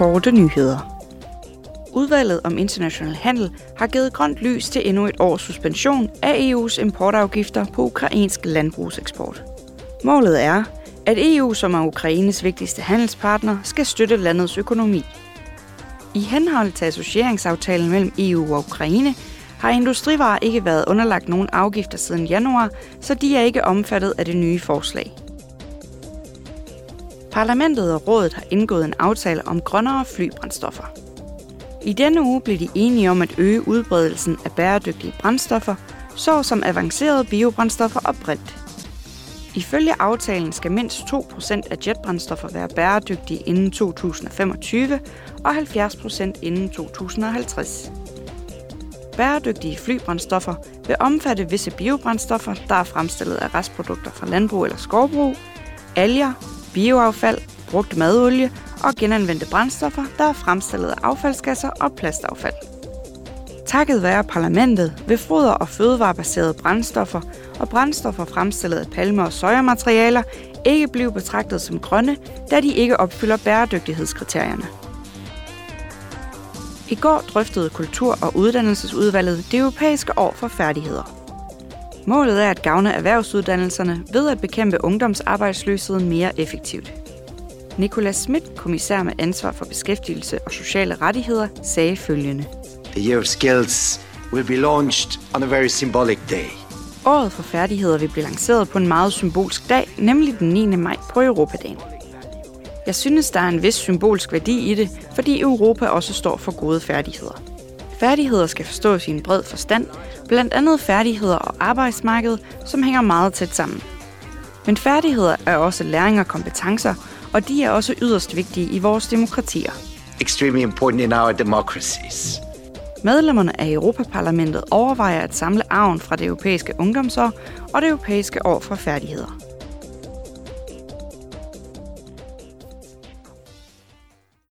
korte nyheder. Udvalget om international handel har givet grønt lys til endnu et års suspension af EU's importafgifter på ukrainsk landbrugseksport. Målet er, at EU, som er Ukraines vigtigste handelspartner, skal støtte landets økonomi. I henhold til associeringsaftalen mellem EU og Ukraine har industrivarer ikke været underlagt nogen afgifter siden januar, så de er ikke omfattet af det nye forslag. Parlamentet og rådet har indgået en aftale om grønnere flybrændstoffer. I denne uge blev de enige om at øge udbredelsen af bæredygtige brændstoffer, såsom avancerede biobrændstoffer og brint. Ifølge aftalen skal mindst 2% af jetbrændstoffer være bæredygtige inden 2025 og 70% inden 2050. Bæredygtige flybrændstoffer vil omfatte visse biobrændstoffer, der er fremstillet af restprodukter fra landbrug eller skovbrug, alger, bioaffald, brugt madolie og genanvendte brændstoffer, der er fremstillet af affaldsgasser og plastaffald. Takket være parlamentet vil foder- og fødevarebaserede brændstoffer og brændstoffer fremstillet af palme- og sojamaterialer ikke blive betragtet som grønne, da de ikke opfylder bæredygtighedskriterierne. I går drøftede Kultur- og Uddannelsesudvalget det europæiske år for færdigheder. Målet er at gavne erhvervsuddannelserne ved at bekæmpe ungdomsarbejdsløsheden mere effektivt. Nicolas Schmidt, kommissær med ansvar for beskæftigelse og sociale rettigheder, sagde følgende. The Year of Skills will be launched on a very symbolic day. Året for færdigheder vil blive lanceret på en meget symbolsk dag, nemlig den 9. maj på Europadagen. Jeg synes, der er en vis symbolsk værdi i det, fordi Europa også står for gode færdigheder. Færdigheder skal forstås i en bred forstand, blandt andet færdigheder og arbejdsmarked, som hænger meget tæt sammen. Men færdigheder er også læring og kompetencer, og de er også yderst vigtige i vores demokratier. Extremely important in our democracies. Medlemmerne af Europaparlamentet overvejer at samle arven fra det europæiske ungdomsår og det europæiske år for færdigheder.